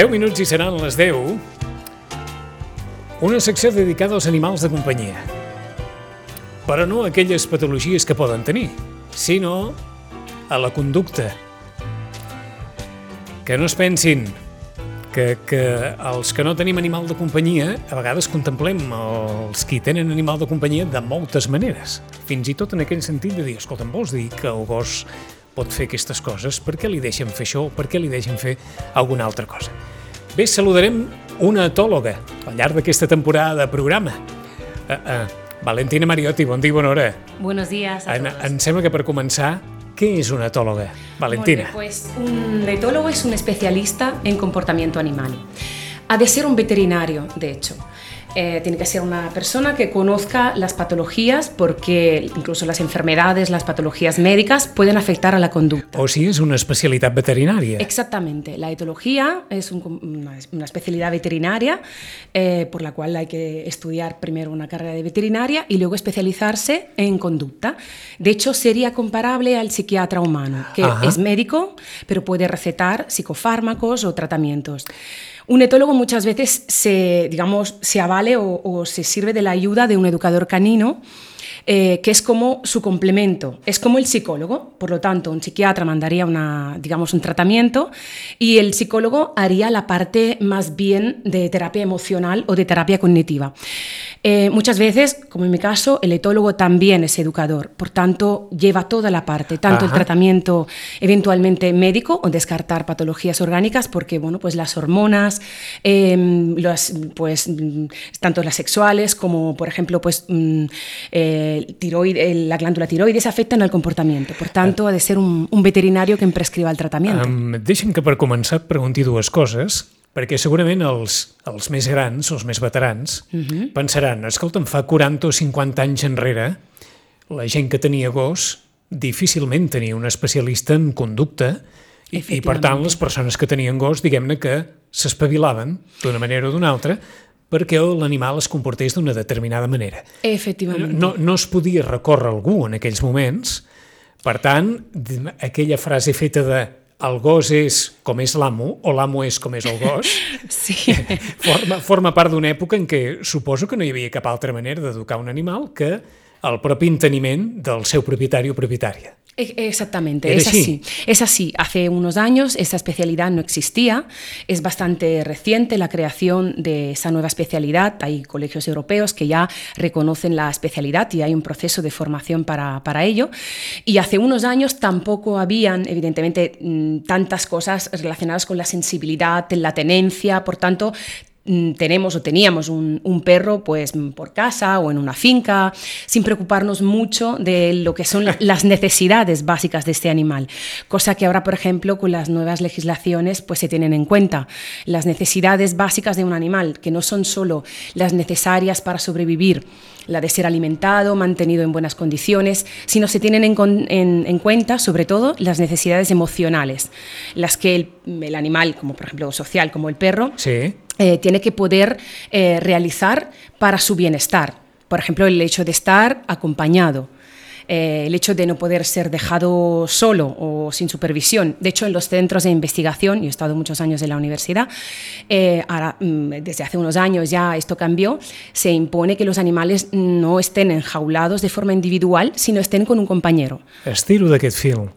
10 minuts i seran les 10. Una secció dedicada als animals de companyia. Però no a aquelles patologies que poden tenir, sinó a la conducta. Que no es pensin que, que els que no tenim animal de companyia a vegades contemplem els qui tenen animal de companyia de moltes maneres. Fins i tot en aquell sentit de dir, escolta'm, vols dir que el gos pot fer aquestes coses? Per què li deixen fer això? Per què li deixen fer alguna altra cosa? Bé, saludarem una etòloga al llarg d'aquesta temporada de programa. Uh, uh, Valentina Mariotti, bon dia i bona hora. Buenos días a En, todos. em sembla que per començar, què és una etòloga? Valentina. Bien, pues un etólogo es un especialista en comportamiento animal. Ha de ser un veterinario, de hecho. Eh, tiene que ser una persona que conozca las patologías porque incluso las enfermedades, las patologías médicas pueden afectar a la conducta. O si és una especialitat veterinària. Exactamente, la etología es un- una, una especialidad veterinaria eh, por la cual hay que estudiar primero una carrera de veterinaria y luego especializarse en conducta. De hecho, sería comparable al psiquiatra humano, que Ajá. es médico, pero puede recetar psicofármacos o tratamientos. Un etólogo muchas veces se, digamos, se avale o, se sirve de la ayuda de un educador canino eh, que es como su complemento, es como el psicólogo, por lo tanto, un psiquiatra mandaría una, digamos, un tratamiento y el psicólogo haría la parte más bien de terapia emocional o de terapia cognitiva. Eh, muchas veces, como en mi caso, el etólogo también es educador, por tanto, lleva toda la parte, tanto el tratamiento eventualmente médico o descartar patologías orgánicas, porque bueno, pues las hormonas, eh, las, pues, mm, tanto las sexuales como, por ejemplo, pues, mm, eh, tiroide, la glándula tiroides afectan al comportamiento. Por tanto, ha de ser un, un veterinario que prescriba el tratamiento. Um, deixa'm que per començar et pregunti dues coses, perquè segurament els, els més grans, els més veterans, uh -huh. pensaran, escolta'm, fa 40 o 50 anys enrere, la gent que tenia gos difícilment tenia un especialista en conducta i, i per tant, les persones que tenien gos, diguem-ne que s'espavilaven d'una manera o d'una altra perquè l'animal es comportés d'una determinada manera. Efectivamente. No, no es podia recórrer algú en aquells moments. Per tant, aquella frase feta de el gos és com és l'amo o l'amo és com és el gos Sí. forma, forma part d'una època en què suposo que no hi havia cap altra manera d'educar un animal que el propi enteniment del seu propietari o propietària. E- Exactamente, ¿Era es así? Es así. Hace unos años esta especialidad no existía. Es bastante reciente la creación de esa nueva especialidad. Hay colegios europeos que ya reconocen la especialidad y hay un proceso de formación para, para ello. Y hace unos años tampoco habían, evidentemente, mm, tantas cosas relacionadas con la sensibilidad, la tenencia. Por tanto, tenemos o teníamos un, un perro pues mm, por casa o en una finca sin preocuparnos mucho de lo que son la- las necesidades básicas de este animal cosa que ahora por ejemplo con las nuevas legislaciones pues se tienen en cuenta las necesidades básicas de un animal que no son solo las necesarias para sobrevivir la de ser alimentado, mantenido en buenas condiciones, sino se tienen en, con- en- en cuenta sobre todo las necesidades emocionales, las que el, el animal, como por ejemplo social, como el perro, Sí? Eh, tiene que poder eh, realizar para su bienestar. Por ejemplo, el hecho de estar acompañado, eh, el hecho de no poder ser dejado solo o sin supervisión. De hecho, en los centros de investigación, yo he estado muchos años en la universidad, mm, desde hace unos años ya esto cambió, se impone que los animales no estén enjaulados de forma individual, sino estén con un compañero. Estiro d'aquest fil.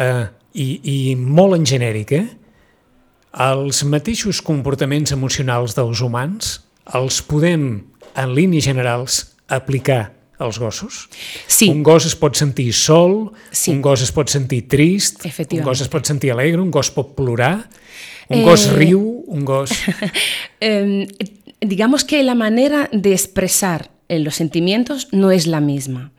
Uh, i, I en genèric? Els mateixos comportaments emocionals dels humans els podem, en línies generals, aplicar als gossos? Sí. Un gos es pot sentir sol, Sí. un gos es pot sentir trist, un gos es pot sentir alegre, un gos pot plorar, un Eh, gos riu, un gos... Eh, digamos que la manera de expresar eh, los sentimientos no es la misma,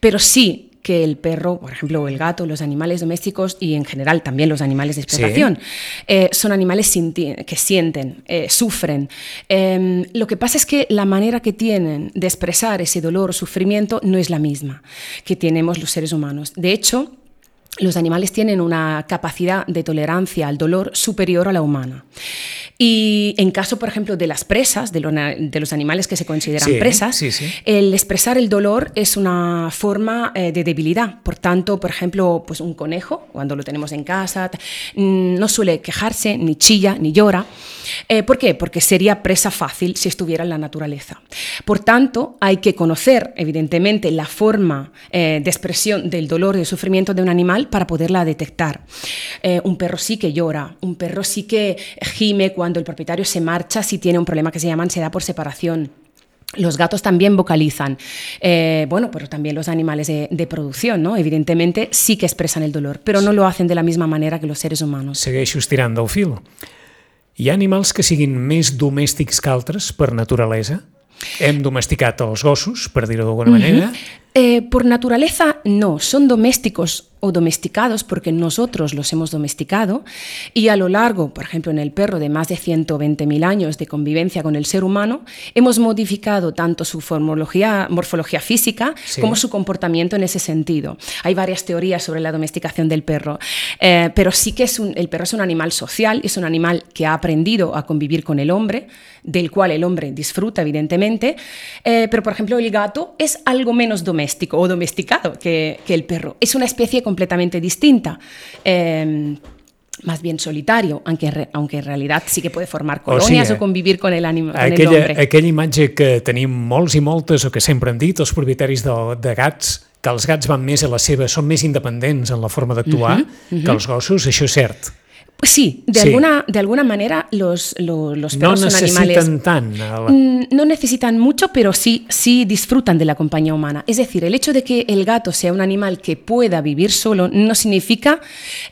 pero sí que el perro, por ejemplo, o el gato, los animales domésticos y en general también los animales de explotación, eh, son animales que sienten, eh, sufren. Eh, lo que pasa es que la manera que tienen de expresar ese dolor o sufrimiento no es la misma que tenemos los seres humanos. De hecho, los animales tienen una capacidad de tolerancia al dolor superior a la humana. Y en caso, por ejemplo, de las presas, de, los animales que se consideran presas, el expresar el dolor es una forma eh, de debilidad. Por tanto, por ejemplo, pues un conejo, cuando lo tenemos en casa, mm, no suele quejarse, ni chilla, ni llora. Eh, ¿Por qué? Porque sería presa fácil si estuviera en la naturaleza. Por tanto, hay que conocer, evidentemente, la forma eh, de expresión del dolor y del sufrimiento de un animal para poderla detectar. un perro sí que llora, un perro sí que gime cuando el propietario se marcha si tiene un problema que se llama ansiedad por separación. Los gatos también vocalizan, eh, bueno, pero también los animales de, producción, ¿no? Evidentemente sí que expresan el dolor, pero no lo hacen de la misma manera que los seres humanos. Segueixo estirant el fil. Hi ha animals que siguin més domèstics que altres per naturalesa? Hem domesticat els gossos, per dir-ho d'alguna manera. Eh, por naturaleza no, son domésticos o domesticados porque nosotros los hemos domesticado. Y a lo largo, por ejemplo, en el perro de más de 120.000 años de convivencia con el ser humano, hemos modificado tanto su morfología física como su comportamiento en ese sentido. Hay varias teorías sobre la domesticación del perro, eh, pero sí que es el perro es un animal social, es un animal que ha aprendido a convivir con el hombre, del cual el hombre disfruta evidentemente, eh, pero por ejemplo el gato es algo menos doméstico o domesticado que, que el perro. Es una especie completamente distinta. Eh, más bien solitario, aunque, aunque en realidad sí que puede formar colònies o, sigui, o convivir con el, ànim, con aquella, el hombre. Aquella imatge que tenim molts i moltes, o que sempre han dit els propietaris de, de gats, que els gats van més a la seva, són més independents en la forma d'actuar uh -huh, uh -huh. que els gossos, això és cert. Pues sí, de, Alguna, de alguna manera los, los, perros no son animales... Tan, mm, no necesitan mucho, pero sí, sí disfrutan de la compañía humana. Es decir, el hecho de que el gato sea un animal que pueda vivir solo no significa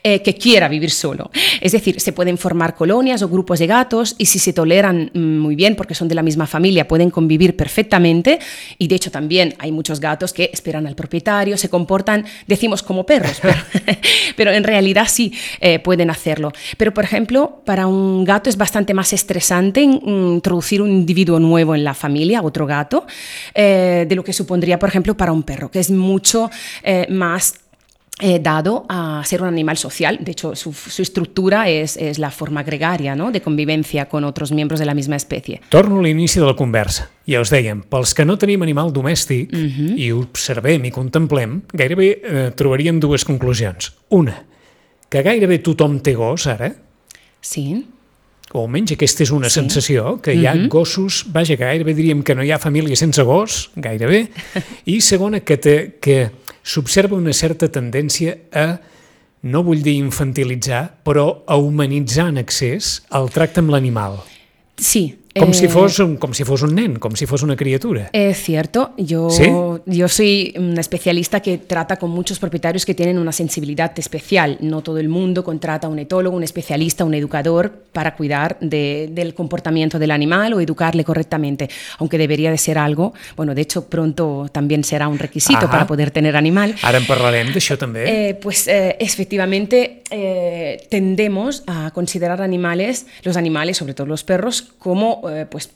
eh, que quiera vivir solo. Es decir, se pueden formar colonias o grupos de gatos y si se toleran mm, muy bien porque son de la misma familia, pueden convivir perfectamente. Y de hecho también hay muchos gatos que esperan al propietario, se comportan, decimos, como perros, pero, en realidad sí eh, pueden hacerlo. Pero, por ejemplo, para un gato es bastante más estresante introducir un individuo nuevo en la familia, otro gato, eh, de lo que supondría, por ejemplo, para un perro, que es mucho eh, más eh, dado a ser un animal social. De hecho, su, su estructura és, és la forma gregària no? de convivència con otros miembros de la misma especie. Torno a l'inici de la conversa. Ja us dèiem, pels que no tenim animal domèstic uh mhm. -huh. i observem i contemplem, gairebé eh, trobaríem dues conclusions. Una, que gairebé tothom té gos ara. Sí. O almenys aquesta és una sí. sensació, que hi ha mhm. -huh. gossos, vaja, que gairebé diríem que no hi ha família sense gos, gairebé. I segona, que, te, que s'observa una certa tendència a, no vull dir infantilitzar, però a humanitzar en excés el tracte amb l'animal. Sí, Como, si eh, fuese un, como si fuese un nen, como si fuese una criatura. Es cierto, yo, yo soy una especialista que trata con muchos propietarios que tienen una sensibilidad especial. No todo el mundo contrata a un etólogo, un especialista, un educador para cuidar de, del comportamiento del animal o educarle correctamente, aunque debería de ser algo, bueno, de hecho pronto también será un requisito para poder tener animal. Ara en parlarem d'això també. Eh, pues eh, efectivamente eh, tendemos a considerar animales, los animales, sobre todo los perros, como eh, pues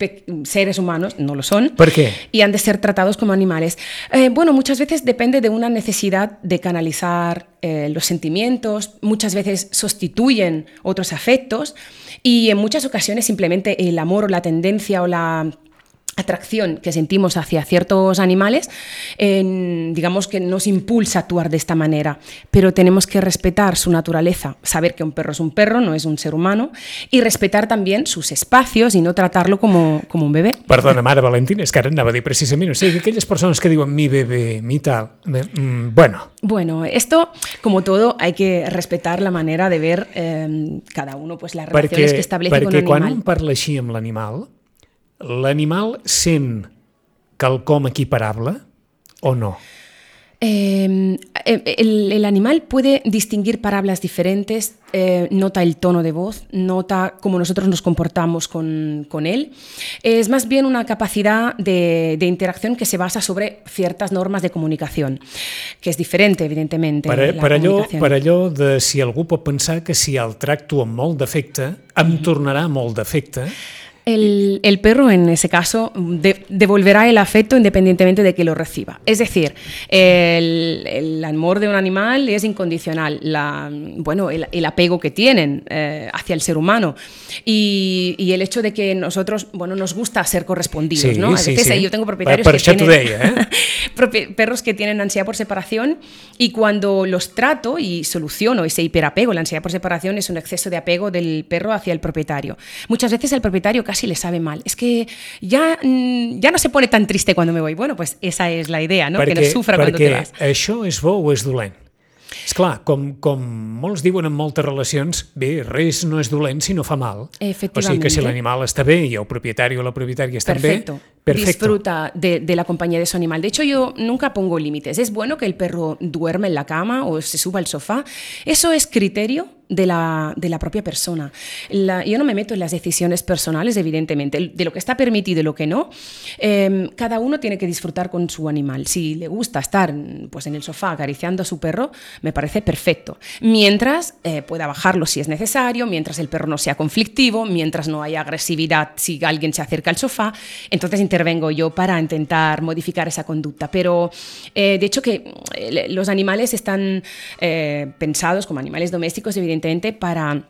seres humanos, no lo son. ¿Por qué? Y han de ser tratados como animales. Eh, bueno, muchas veces depende de una necesidad de canalizar eh, los sentimientos, muchas veces sustituyen otros afectos y en muchas ocasiones simplemente el amor o la tendencia o la atracción que sentimos hacia ciertos animales, digamos que nos impulsa a actuar de esta manera, pero tenemos que respetar su naturaleza, saber que un perro es un perro, no es un ser humano, y respetar también sus espacios y no tratarlo como, como un bebé. Perdona, mare Valentín, és que ara anava a dir precisament, o sigui, que aquelles persones que diuen mi bebé, mi tal, mm, bueno. Bueno, esto, como todo, hay que respetar la manera de ver eh, cada uno pues, las relaciones perquè, que establece con un animal. Perquè quan un parla així amb l'animal, l'animal sent quelcom equiparable o no? Eh, el, el, animal puede distinguir palabras diferentes, eh, nota el tono de voz, nota cómo nosotros nos comportamos con, con él. Es más bien una capacidad de, de, interacción que se basa sobre ciertas normas de comunicación, que és diferent, evidentment. Per, per, allò, per allò de si algú pot pensar que si el tracto amb molt d'efecte, em tornarà molt d'efecte, El, el, perro, en ese caso, de, devolverá el afecto independientemente de que lo reciba. Es decir, el, el amor de un animal es incondicional, la, bueno, el, el, apego que tienen eh, hacia el ser humano y, y, el hecho de que nosotros, bueno, nos gusta ser correspondidos, sí, ¿no? A sí, veces sí. yo tengo propietarios per que tienen, deia, eh? perros que tienen ansiedad por separación y cuando los trato y soluciono ese hiperapego, la ansiedad por separación es un exceso de apego del perro hacia el propietario. Muchas veces el propietario casi le sabe mal. Es que ya, mm, ya no se pone tan triste cuando me voy. Bueno, pues esa es la idea, ¿no? Perquè, que no sufra cuando te vas. això és bo o és dolent? És clar, com, com molts diuen en moltes relacions, bé, res no és dolent si no fa mal. O sigui que si l'animal està bé i el propietari o la propietària està bé, perfecto. Disfruta de, de, la compañía de su animal. De hecho, yo nunca pongo límites. Es bueno que el perro duerme en la cama o se suba al sofá. Eso es criterio de la, de la propia persona. Yo no me meto en las decisiones personales, evidentemente, de lo que está permitido y lo que no. Eh, cada uno tiene que disfrutar con su animal. Si le gusta estar pues, en el sofá acariciando a su perro, me parece perfecto. Mientras eh, pueda bajarlo si es necesario, mientras el perro no sea conflictivo, mientras no haya agresividad si alguien se acerca al sofá, entonces intervengo yo para intentar modificar esa conducta. Pero eh, de hecho que los animales están pensados como animales domésticos, evidentemente, para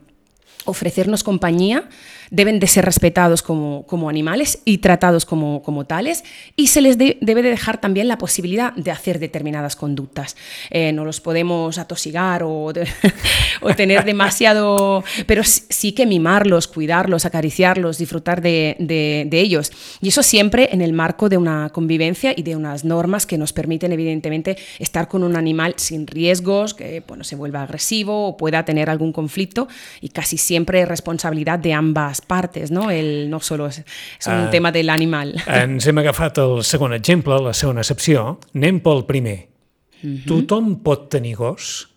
ofrecernos compañía, deben de ser respetados como, como animales y tratados como, como, tales, y se les de, debe de dejar también la posibilidad de hacer determinadas conductas. Eh, no los podemos atosigar o, de, o tener demasiado, pero sí que mimarlos, cuidarlos, acariciarlos, disfrutar de, de, de, ellos. Y eso siempre en el marco de una convivencia y de unas normas que nos permiten, evidentemente, estar con un animal sin riesgos, que bueno, se vuelva agresivo o pueda tener algún conflicto, y casi siempre es responsabilidad de ambas partes, no? El, no solo és, és un uh, tema de l'animal. Ens hem agafat el segon exemple, la segona excepció. Anem pel primer. Uh -huh. ¿Tothom pot tenir gos?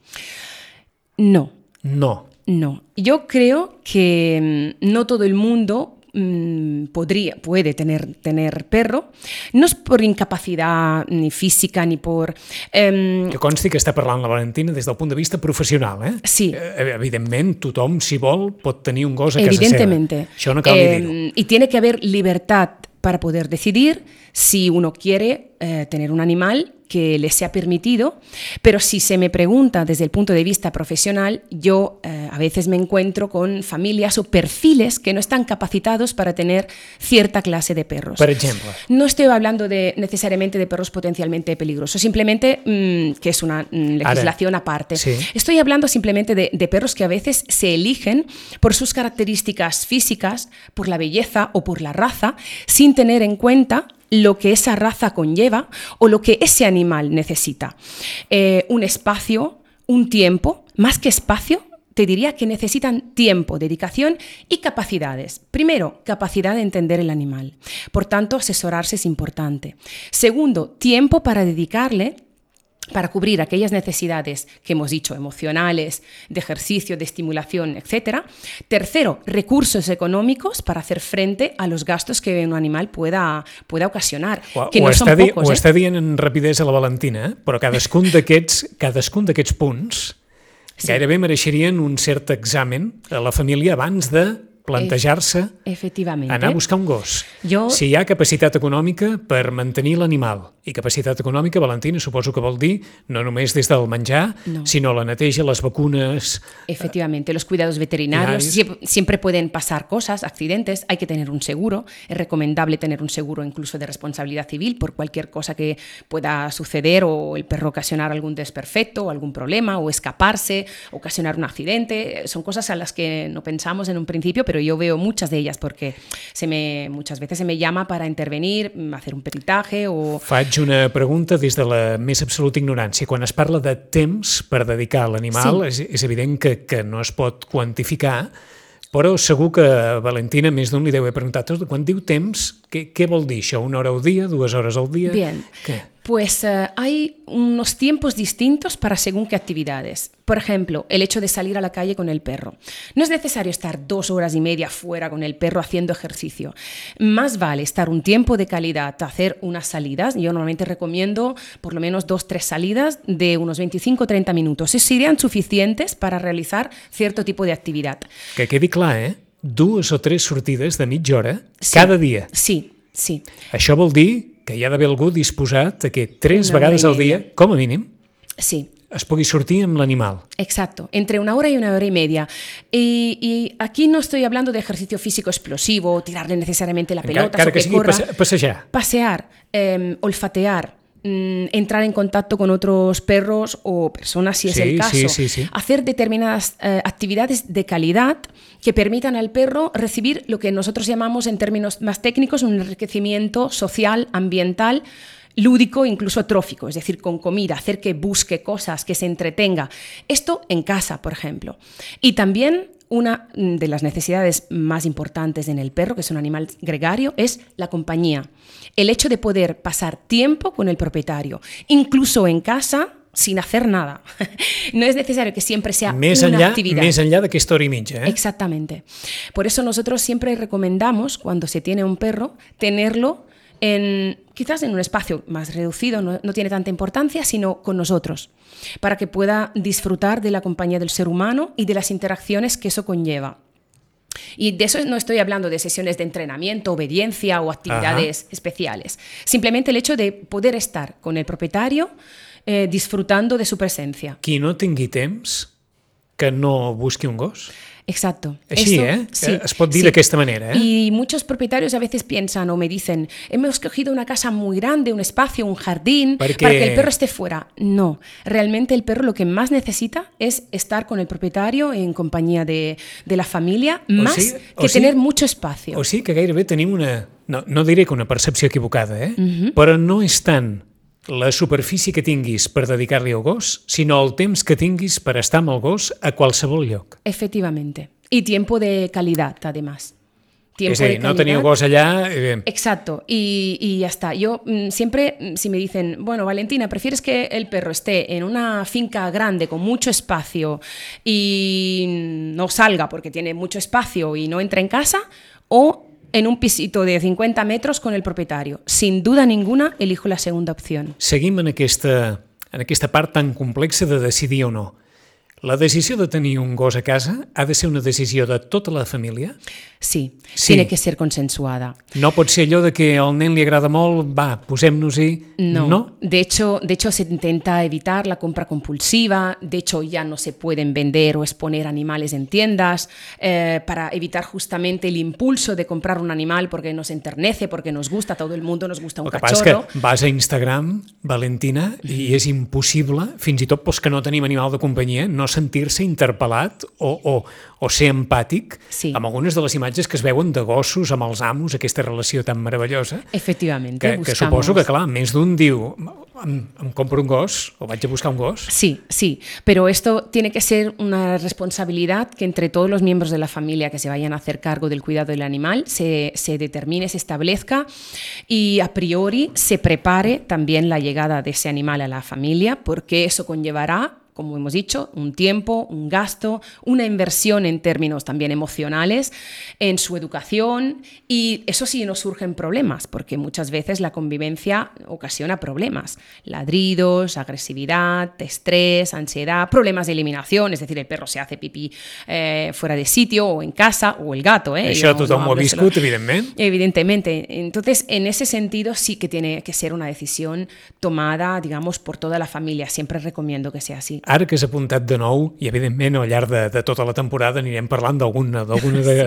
No. No. No. Yo creo que no todo el mundo mmm, podría, puede tener, tener perro, no és per incapacitat ni física ni por... Eh, que consti que està parlant la Valentina des del punt de vista professional, eh? Sí. Eh, evidentment, tothom, si vol, pot tenir un gos a casa Evidentemente. seva. Això no cal eh, dir-ho. Y tiene que haber libertad para poder decidir si uno quiere eh, tener un animal que le sea permitido, pero si se me pregunta desde el punto de vista profesional, yo eh, a veces me encuentro con familias o perfiles que no están capacitados para tener cierta clase de perros. Por ejemplo. No estoy hablando de, necesariamente de perros potencialmente peligrosos, simplemente mmm, que es una mmm, legislación aparte. Sí. Estoy hablando simplemente de, de perros que a veces se eligen por sus características físicas, por la belleza o por la raza, sin tener en cuenta lo que esa raza conlleva o lo que ese animal necesita. Eh, un espacio, un tiempo, más que espacio, te diría que necesitan tiempo, dedicación y capacidades. Primero, capacidad de entender el animal. Por tanto, asesorarse es importante. Segundo, tiempo para dedicarle para cubrir aquellas necesidades que hemos dicho, emocionales, de ejercicio, de estimulación, etc. Tercero, recursos econòmics per fer frente a los gastos que un animal pueda, pueda ocasionar. Ho, que no ho, són està, pocos, ho eh? està dient en rapidesa la Valentina, eh? però cadascun d'aquests punts sí. gairebé mereixerien un cert examen a la família abans de plantejar-se anar a buscar un gos. Jo... Si hi ha capacitat econòmica per mantenir l'animal, i capacitat econòmica, Valentina, suposo que vol dir no només des del menjar, No. sinó la neteja, les vacunes... Efectivamente, los cuidados veterinarios Veterinarios. siempre, siempre pueden pasar cosas, accidentes, hay que tener un seguro, es recomendable tener un seguro incluso de responsabilidad civil por cualquier cosa que pueda suceder o el perro ocasionar algún desperfecto o algún problema o escaparse, ocasionar un accidente, son cosas a las que no pensamos en un principio, pero yo veo muchas de ellas porque se me, muchas veces se me llama para intervenir, hacer un peritaje o... Faig una pregunta des de la més absoluta ignorància. Quan es parla de temps per dedicar a l'animal, Sí. és, és evident que, que no es pot quantificar, però segur que Valentina més d'un li deu haver preguntat "Escolta, quan diu temps, què, què vol dir això? Una hora al dia, dues hores al dia? Bien. Què? Pues eh, hay unos tiempos distintos para según qué actividades. Por ejemplo, el hecho de salir a la calle con el perro. No es necesario estar dos horas y media fuera con el perro haciendo ejercicio. Más vale estar un tiempo de calidad, hacer unas salidas. Yo normalmente recomiendo por lo menos dos, tres salidas de unos 25-30 minutos. Eso serían suficientes para realizar cierto tipo de actividad. Que quedi clar, eh? dues o tres sortides de mitja hora Sí. cada dia. Sí, sí. Això vol dir que hi ha d'haver algú disposat a que tres Una vegades al dia, com a mínim, Sí, es pugui sortir amb l'animal. Exacto, entre una hora y una hora y media. Y, y aquí no estoy hablando de ejercicio físico explosivo, tirarle necesariamente la pelota, encara o que que corra. passejar. Pasear, eh, olfatear, entrar en contacto con otros perros o personas, si es Sí, el caso. sí, sí, sí. Hacer determinadas eh, actividades de calidad que permitan al perro recibir lo que nosotros llamamos en términos más técnicos un enriquecimiento social, ambiental, lúdico, incluso trófico, es decir, con comida, hacer que busque cosas, que se entretenga. Esto en casa, por ejemplo. Y también una mm, de las necesidades más importantes en el perro, que es un animal gregario, es la compañía. El hecho de poder pasar tiempo con el propietario, incluso en casa, sin hacer nada. No es necesario que siempre sea Més una enllà, actividad. més enllà d'aquesta hora i mitja. Eh? Exactamente. Por eso nosotros siempre recomendamos, cuando se tiene un perro, tenerlo en quizás en un espacio más reducido, no, no tiene tanta importancia, sino con nosotros, para que pueda disfrutar de la compañía del ser humano y de las interacciones que eso conlleva. Y de eso no estoy hablando de sesiones de entrenamiento, obediencia o actividades especiales. Simplemente el hecho de poder estar con el propietario eh, disfrutando de su presencia. Qui no tingui temps, que no busqui un gos. Exacto. Esto- eh? sí, es pot dir sí. d'aquesta manera, eh? Y muchos propietarios a veces piensan o me dicen, hemos cogido una casa muy grande, un espacio, un jardín, para que el perro esté fuera. No, realmente el perro lo que más necesita es estar con el propietario en compañía de, de la familia, más sigui- o que sigui- tener mucho espacio. O sigui que gairebé tenim una... No, no diré que una percepció equivocada, eh? Però no és tant la superfície que tinguis per dedicar-li al gos, sinó el temps que tinguis per estar amb el gos a qualsevol lloc. Efectivamente. Y tiempo de calidad, además. Tiempo de no teniu gos allà... Eh, Exacto, y, y ya está. Yo mm, siempre, mm, si me dicen, bueno, Valentina, ¿prefieres que el perro esté en una finca grande con mucho espacio y no salga porque tiene mucho espacio y no entra en casa? ¿O en un pisito de 50 metros con el propietario? Sin duda ninguna, elijo la segunda opción. seguim en aquesta, en aquesta part tan complexa de decidir o no. La decisió de tenir un gos a casa ha de ser una decisió de tota la família? Sí, Sí. tiene que ser consensuada. No pot ser allò de que al nen li agrada molt, va, posem-nos-hi... No. no? De, hecho, de hecho, se intenta evitar la compra compulsiva. De hecho, ya no se pueden vender o exponer animales en tiendas eh, para evitar justamente el impulso de comprar un animal porque nos enternece, porque nos gusta, a todo el mundo nos gusta un El cachorro. que vas a Instagram, Valentina, i és impossible, fins i tot pels que no tenim animal de companyia, no sentir-se interpel·lat o, o, o ser empàtic Sí. amb algunes de les imatges que es veuen de gossos amb els amos, aquesta relació tan meravellosa, Efectivamente. que, que suposo que, clar, més d'un diu em, em compro un gos o vaig a buscar un gos. Sí, sí, pero esto tiene que ser una responsabilidad que entre todos los miembros de la familia que se vayan a hacer cargo del cuidado del animal se, se determine, se establezca y a priori se prepare también la llegada de ese animal a la familia, porque eso conllevará como hemos dicho, un tiempo, un gasto, una inversión en términos también emocionales en su educación y eso sí nos surgen problemas, porque muchas veces la convivencia ocasiona problemas, ladridos, agresividad, estrés, ansiedad, problemas de eliminación, es decir, el perro se hace pipí eh, fuera de sitio o en casa o el gato. Eh, Això tothom solo- viscut, evidentment. Evidentemente. Entonces, en ese sentido sí que tiene que ser una decisión tomada, digamos, por toda la familia. Siempre recomiendo que sea así. Ara que has apuntat de nou, i evidentment al llarg de, de tota la temporada anirem parlant d'alguna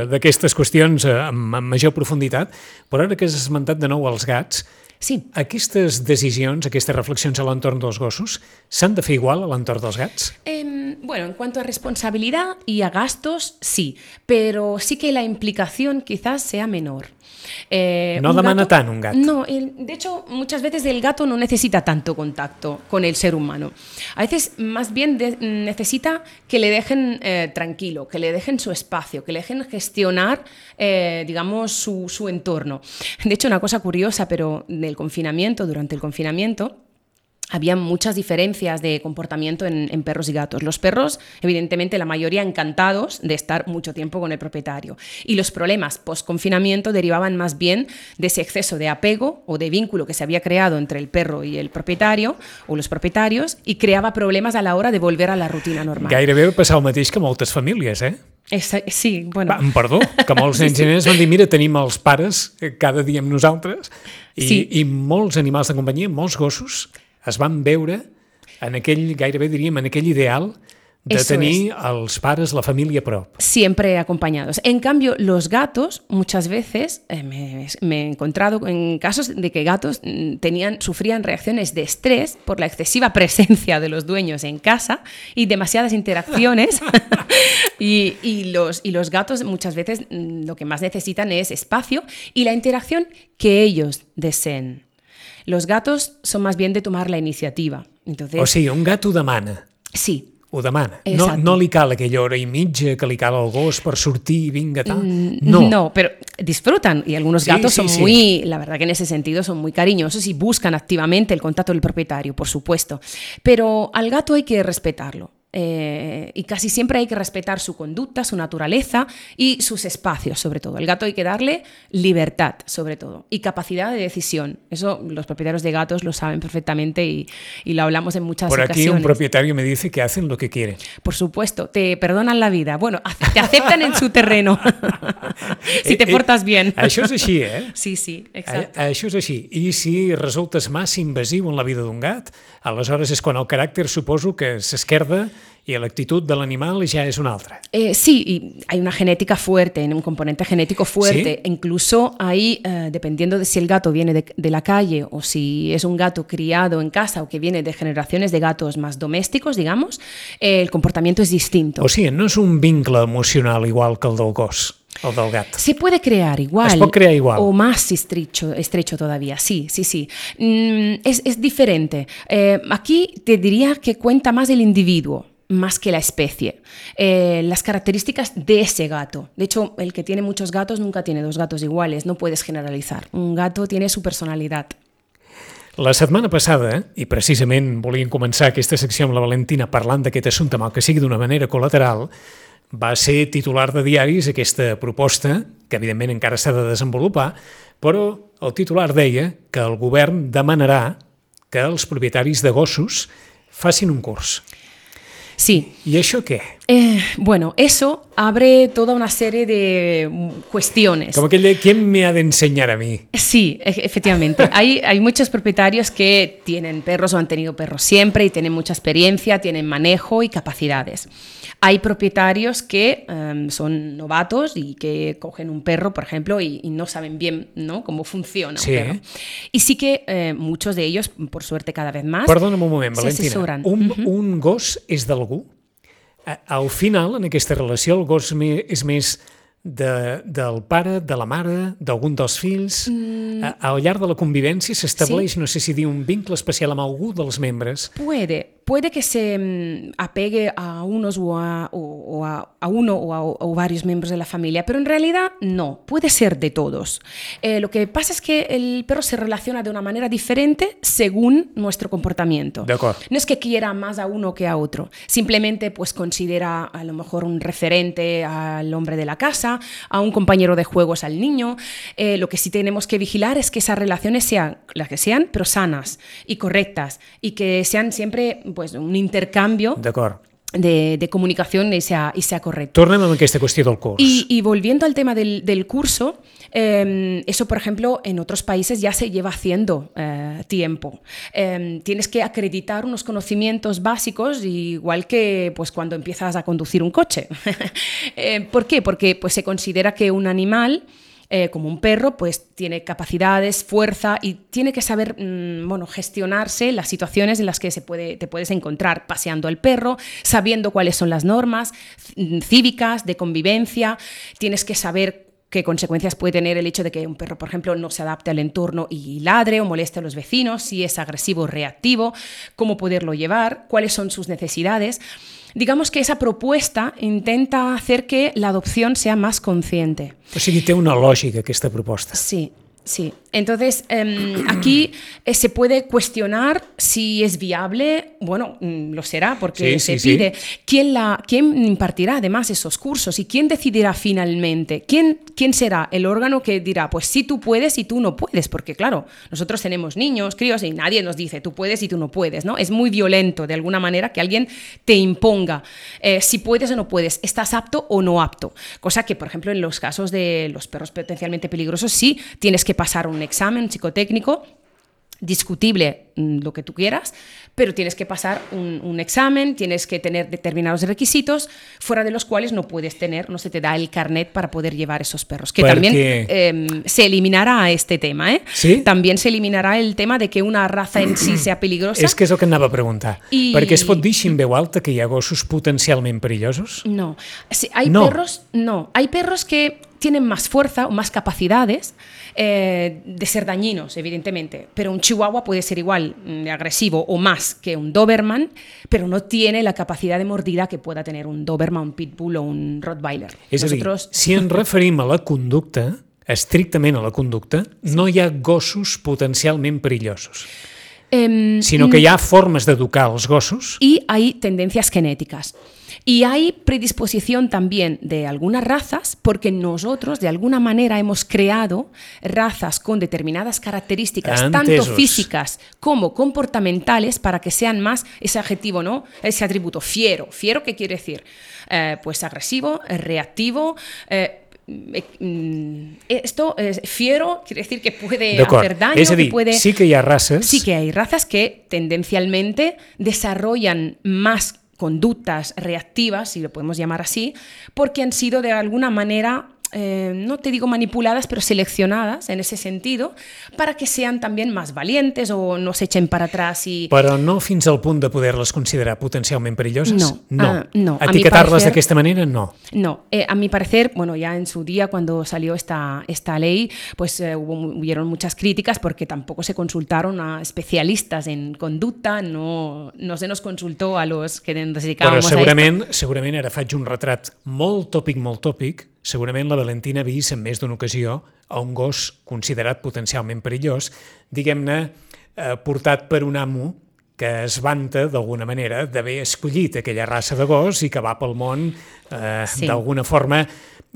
d'aquestes qüestions eh, amb, amb major profunditat, però ara que has esmentat de nou els gats, Sí, aquestes decisions, aquestes reflexions a l'entorn dels gossos, s'han de fer igual a l'entorn dels gats? Em, bueno, en cuanto a responsabilidad y a gastos, sí, pero sí que la implicación quizás sea menor. Eh, No demana gato- tant un gat. No, el- de hecho, muchas veces el gato no necesita tanto contacto con el ser humano. A veces, más bien, de- necesita que le dejen eh, tranquilo, que le dejen su espacio, que le dejen gestionar, eh, digamos, su, su entorno. De hecho, una cosa curiosa, pero del confinamiento, durante el confinamiento, había muchas diferencias de comportamiento en, en perros y gatos. Los perros, evidentemente, la mayoría encantados de estar mucho tiempo con el propietario. Y los problemas post-confinamiento derivaban más bien de ese exceso de apego o de vínculo que se había creado entre el perro y el propietario o los propietarios y creaba problemas a la hora de volver a la rutina normal. Gairebé passa el mateix que moltes famílies, eh? Esa, sí, bueno. Va, perdó, que molts nens sí, sí. i nenes van dir, mira, tenim els pares eh, cada dia amb nosaltres i, sí. i molts animals de companyia, molts gossos, es van veure en aquell, gairebé diríem, en aquell ideal de Eso tener es. los padres, la familia prop. Siempre acompañados. En cambio, los gatos, muchas veces eh, me, me, he encontrado en casos de que gatos mm, tenían, sufrían reacciones de estrés por la excesiva presencia de los dueños en casa y demasiadas interacciones. y, y, los, y los gatos muchas veces mm, lo que más necesitan es espacio y la interacción que ellos deseen. Los gatos son más bien de tomar la iniciativa. Entonces, o sigui, un gato demana. Sí, ho demana. No, no li cal aquella hora i mitja que li cal al gos per sortir vinga tal. Mm, no. No, pero disfrutan y algunos sí, gatos sí, son sí. muy, la verdad que en ese sentido son muy cariñosos y buscan activamente el contacto del propietario, por supuesto. Pero al gato hay que respetarlo. Eh, y casi siempre hay que respetar su conducta, su naturaleza y sus espacios, sobre todo. El gato hay que darle libertad, sobre todo, y capacidad de decisión. Eso los propietarios de gatos lo saben perfectamente y, y lo hablamos en muchas Por ocasiones. aquí un propietario me dice que hacen lo que quieren. Por supuesto, te perdonan la vida. Bueno, te aceptan en su terreno, si te eh, eh, portas bien. Això és així, eh? Sí, sí, exacte. Això és així. I si resultes massa invasiu en la vida d'un gat, aleshores és quan el caràcter suposo que s'esquerda y la actitud del animal ya es una otra. Eh, sí, y hay una genética fuerte, un componente genético fuerte. ¿Sí? Incluso ahí, eh, dependiendo de si el gato viene de, de, la calle o si es un gato criado en casa o que viene de generaciones de gatos más domésticos, digamos, eh, el comportamiento es distinto. O sigui, no és un vincle emocional igual que el del gos. El del gat. Se puede crear igual. Es crear igual. O más estrecho, estrecho todavía, sí, sí, sí. Mm, es, es, diferente. Eh, aquí te diría que cuenta más el individuo más que la especie, eh, las características de ese gato. De hecho, el que tiene muchos gatos nunca tiene dos gatos iguales, no puedes generalizar. Un gato tiene su personalidad. La setmana passada, i precisament volíem començar aquesta secció amb la Valentina parlant d'aquest assumpte, mal que sigui d'una manera col·lateral, va ser titular de diaris aquesta proposta, que evidentment encara s'ha de desenvolupar, però el titular deia que el govern demanarà que els propietaris de gossos facin un curs. Sí. ¿Y eso qué? Eh, bueno, eso abre toda una serie de cuestiones. Como que ¿quién me ha de enseñar a mí? Sí, e, efectivamente. hay, hay muchos propietarios que tienen perros o han tenido perros siempre y tienen mucha experiencia, tienen manejo y capacidades. Hay propietarios que um, son novatos y que cogen un perro, por ejemplo, y, y no saben bien ¿no? cómo funciona sí. un perro. Y sí que eh, muchos de ellos, por suerte cada vez más, Perdóna'm un moment, Valentina. Un, uh -huh. un gos és d'algú? Al final, en aquesta relació, el gos és més de, del pare, de la mare, d'algun dels fills. Mm. Al llarg de la convivència s'estableix, sí. no sé si dir, un vincle especial amb algú dels membres. Puede, puede que se mm, apegue a unos o a, o, o a, a uno o, a, o, varios miembros de la familia, pero en realidad no, puede ser de todos. Eh, lo que pasa es que el perro se relaciona de una manera diferente según nuestro comportamiento. No es que quiera más a uno que a otro, simplemente pues considera a lo mejor un referente al hombre de la casa, a un compañero de juegos al niño. Eh, lo que sí tenemos que vigilar es que esas relaciones sean las que sean, pero sanas y correctas y que sean siempre pues, un intercambio de, de, comunicación y sea, y sea correcto. Tornem amb aquesta qüestió del curs. Y, y volviendo al tema del, del curso, eh, eso, por ejemplo, en otros países ya se lleva haciendo eh, tiempo. Eh, tienes que acreditar unos conocimientos básicos, igual que pues, cuando empiezas a conducir un coche. Eh, ¿Por qué? Porque pues, se considera que un animal eh, como un perro, pues tiene capacidades, fuerza y tiene que saber mmm, bueno, gestionarse las situaciones en las que se puede, te puedes encontrar paseando al perro, sabiendo cuáles son las normas cívicas, de convivencia, tienes que saber qué consecuencias puede tener el hecho de que un perro, por ejemplo, no se adapte al entorno y ladre o moleste a los vecinos, si es agresivo o reactivo, cómo poderlo llevar, cuáles son sus necesidades. Digamos que esa propuesta intenta hacer que la adopción sea más consciente. O sigui, té una lògica aquesta proposta. Sí, Sí, entonces eh, aquí eh, se puede cuestionar si es viable bueno, mm, lo será porque Sí, se sí, pide. ¿Quién, la, ¿Quién impartirá además esos cursos y quién decidirá finalmente? ¿Quién, ¿Quién será el órgano que dirá, pues sí tú puedes y tú no puedes? Porque claro, nosotros tenemos niños, críos y nadie nos dice tú puedes y tú no puedes, ¿no? Es muy violento de alguna manera que alguien te imponga eh, si puedes o no puedes, estás apto o no apto. Cosa que, por ejemplo, en los casos de los perros potencialmente peligrosos sí tienes que pasar un examen psicotécnico discutible mm, lo que tú quieras, pero tienes que pasar un, un, examen, tienes que tener determinados requisitos, fuera de los cuales no puedes tener, no se te da el carnet para poder llevar esos perros. Que también eh, se eliminará este tema, ¿eh? Sí? También se eliminará el tema de que una raza en sí sea peligrosa. És que és el que anava a preguntar. I- Perquè es pot dir així en veu alta que hi ha gossos potencialment perillosos? No. Hay No. perros, no. Hay perros que tienen más fuerza o más capacidades eh, de ser dañinos, evidentemente. Pero un chihuahua puede ser igual mm, de agresivo o más que un Doberman, pero no tiene la capacidad de mordida que pueda tener un Doberman, un Pitbull o un Rottweiler. És a dir, si ens referim a la conducta, estrictament a la conducta, no hi ha gossos potencialment perillosos, em, sinó que hi ha formes d'educar els gossos y hay tendencias genéticas. Y hay predisposición también de algunas razas porque nosotros de alguna manera hemos creado razas con determinadas características tanto físicas como comportamentales para que sean más ese adjetivo, ¿no? Ese atributo fiero. ¿Fiero qué quiere decir? Eh, pues agresivo, eh, reactivo, eh, mm, esto es fiero quiere decir que puede hacer daño, que puede sí que hi ha races Sí que hay razas que tendencialmente desarrollan más conductas reactivas, si lo podemos llamar así, porque han sido de alguna manera, eh, no te digo manipuladas, pero seleccionadas en ese sentido, para que sean también más valientes o no se echen para atrás y... però no fins al punt de poder-les considerar potencialment perilloses? No, no. ah, no. Etiquetar-les parecer- d'aquesta manera, no. No, eh, a mi parecer, bueno, ya en su día cuando salió esta, esta ley, pues eh, hubo, hubieron muchas críticas porque tampoco se consultaron a especialistas en conducta, no, no se nos consultó a los que nos Però dedicábamos a esto. segurament, segurament ara faig un retrat molt tòpic, molt tòpic, segurament la Valentina ha vist en més d'una ocasió a un gos considerat potencialment perillós, diguem-ne, eh, portat per un amo que es vanta d'alguna manera d'haver escollit aquella raça de gos i que va pel món eh, Sí. d'alguna forma,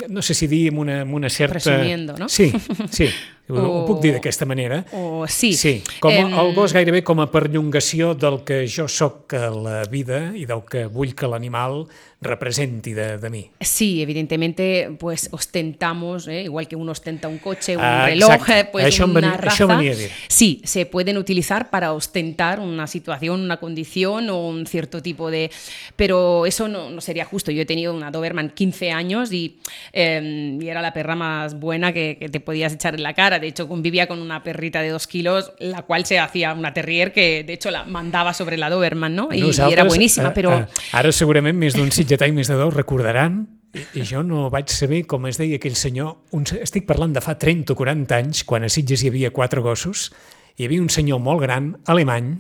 no sé si dir amb una, amb una certa... Presumiendo, no? Sí, sí, ho, ho O- puc dir d'aquesta manera. O sí. Sí, com Em, el gos gairebé com a perllongació del que jo sóc a la vida i del que vull que l'animal representi de, de mi. Sí, evidentemente, pues ostentamos, ¿eh? igual que uno ostenta un coche, un Ah, reloj, eh, pues em una raza. a. Sí, se pueden utilizar para ostentar una situación, una condición o un cierto tipo de... Pero eso no, no sería justo. Yo he tenido una Doberman 15 años y, eh, y era la perra más buena que, que te podías echar en la cara. De hecho, convivía con una perrita de dos kilos, la cual se hacía una terrier que, de hecho, la mandaba sobre la Doberman, ¿no? Y, y era buenísima, eh, pero... eh, ara segurament més d'un sitgetà més de dos recordaran i, jo no vaig saber com es deia aquell senyor, un, estic parlant de fa 30 o 40 anys, quan a Sitges hi havia quatre gossos, hi havia un senyor molt gran, alemany,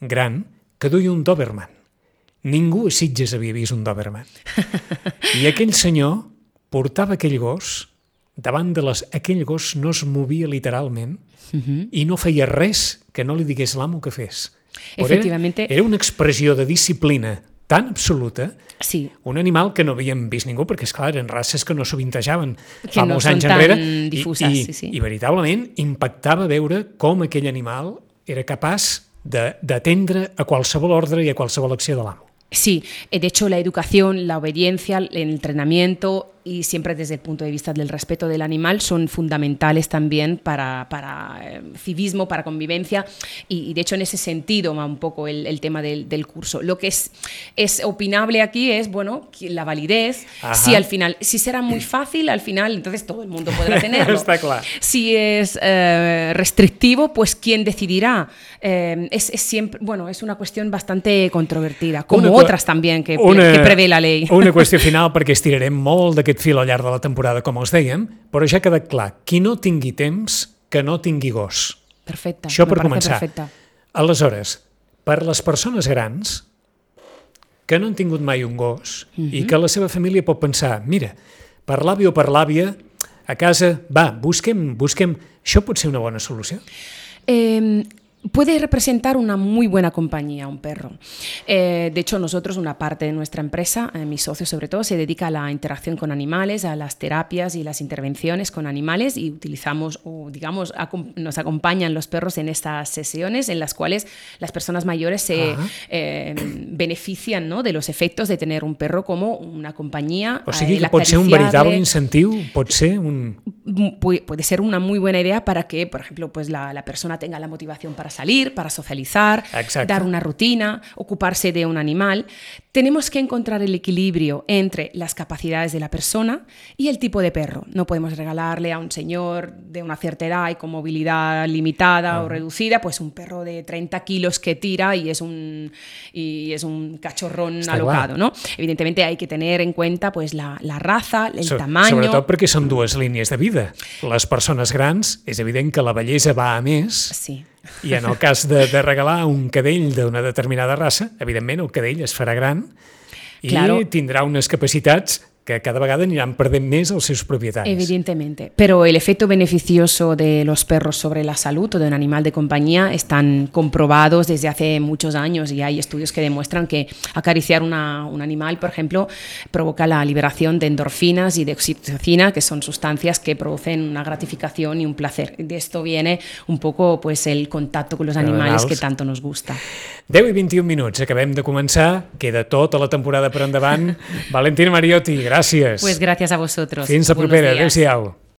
gran, que duia un Doberman. Ningú a Sitges havia vist un Doberman. I aquell senyor portava aquell gos, davant de les... Aquell gos no es movia literalment i no feia res que no li digués l'amo que fes. Però era-. Era una expressió de disciplina tan absoluta Sí, un animal que no havíem vist ningú, perquè, és clar eren races que no sovintejaven Que fa no molts anys enrere. difuses, i, i, sí, sí. I veritablement impactava veure com aquell animal era capaç d'atendre a qualsevol ordre i a qualsevol acció de l'amo. Sí, eh, de hecho la educación, la obediencia, el entrenamiento y siempre desde el punto de vista del respeto del animal son fundamentales también para, para eh, civismo, para convivencia y, y de hecho en ese sentido va un poco el, el tema del, del curso. Lo que es, es opinable aquí es, bueno, la validez, Ajá. si al final, si será muy fácil, al final entonces todo el mundo podrá tenerlo. Está claro. Si es eh, restrictivo, pues ¿quién decidirá? Eh, es, es siempre, bueno, es una cuestión bastante controvertida, como Una otras también que, que prevé la ley. Una qüestió final, perquè estirarem molt d'aquest fil al llarg de la temporada, com els dèiem, però ja ha quedat clar, qui no tingui temps, que no tingui gos. Perfecta. Això per començar. Perfecta. Aleshores, per les persones grans que no han tingut mai un gos uh -huh. i que la seva família pot pensar, mira, per l'àvia o per l'àvia, a casa, va, busquem, busquem... Això pot ser una bona solució? Eh, puede representar una muy buena compañía un perro. Eh, de hecho, nosotros, una parte de nuestra empresa, eh, mis socios sobre todo, se dedica a la interacción con animales, a las terapias y las intervenciones con animales y utilizamos, o digamos, nos acompañan los perros en estas sesiones en las cuales las personas mayores se eh, benefician ¿no? de los efectos de tener un perro como una compañía. O sigui que pot ser un veritable incentiu, pot ser un... Puede ser una muy buena idea para que, por ejemplo, pues la, la persona tenga la motivación para salir, para socializar, dar una rutina, ocuparse de un animal. Tenemos que encontrar el equilibrio entre las capacidades de la persona y el tipo de perro. No podemos regalarle a un señor de una cierta edad y con movilidad limitada o reducida, pues un perro de 30 kilos que tira y es un, y es un cachorrón alocado, ¿no? Evidentemente hay que tener en cuenta pues, la, la raza, el so, tamaño... Sobretot perquè són dues línies de vida. Les persones grans, és evident que la bellesa va a més, sí. I en el cas de, de regalar un cadell d'una determinada raça, evidentment el cadell es farà gran i claro. tindrà unes capacitats que cada vegada aniran perdent més els seus propietaris. Evidentemente, pero el efecto beneficioso de los perros sobre la salud o de un animal de compañía están comprobados desde hace muchos años y hay estudios que demuestran que acariciar una, un animal, por ejemplo, provoca la liberación de endorfinas y de oxitocina, que son sustancias que producen una gratificación y un placer. De esto viene un poco pues, el contacto con los animales que tanto nos gusta. 10 i 21 minuts, acabem de començar, queda tota la temporada per endavant. Valentina Mariotti, gràcies. Pues gracias a vosotros. Fins la propera, adéu-siau.